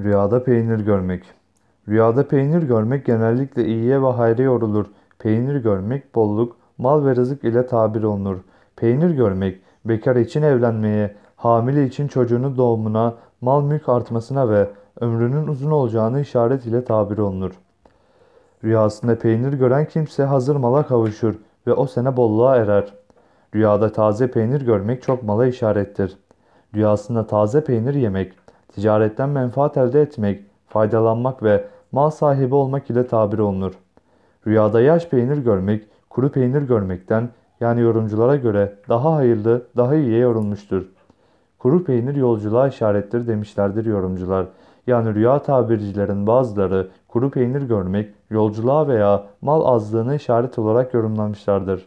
Rüyada peynir görmek. Rüyada peynir görmek genellikle iyiye ve hayra yorulur. Peynir görmek bolluk, mal ve rızık ile tabir olunur. Peynir görmek bekar için evlenmeye, hamile için çocuğunun doğumuna, mal mülk artmasına ve ömrünün uzun olacağını işaret ile tabir olunur. Rüyasında peynir gören kimse hazır mala kavuşur ve o sene bolluğa erer. Rüyada taze peynir görmek çok mala işarettir. Rüyasında taze peynir yemek, ticaretten menfaat elde etmek, faydalanmak ve mal sahibi olmak ile tabir olunur. Rüyada yaş peynir görmek, kuru peynir görmekten yani yorumculara göre daha hayırlı, daha iyiye yorulmuştur. Kuru peynir yolculuğa işarettir demişlerdir yorumcular. Yani rüya tabircilerin bazıları kuru peynir görmek yolculuğa veya mal azlığına işaret olarak yorumlamışlardır.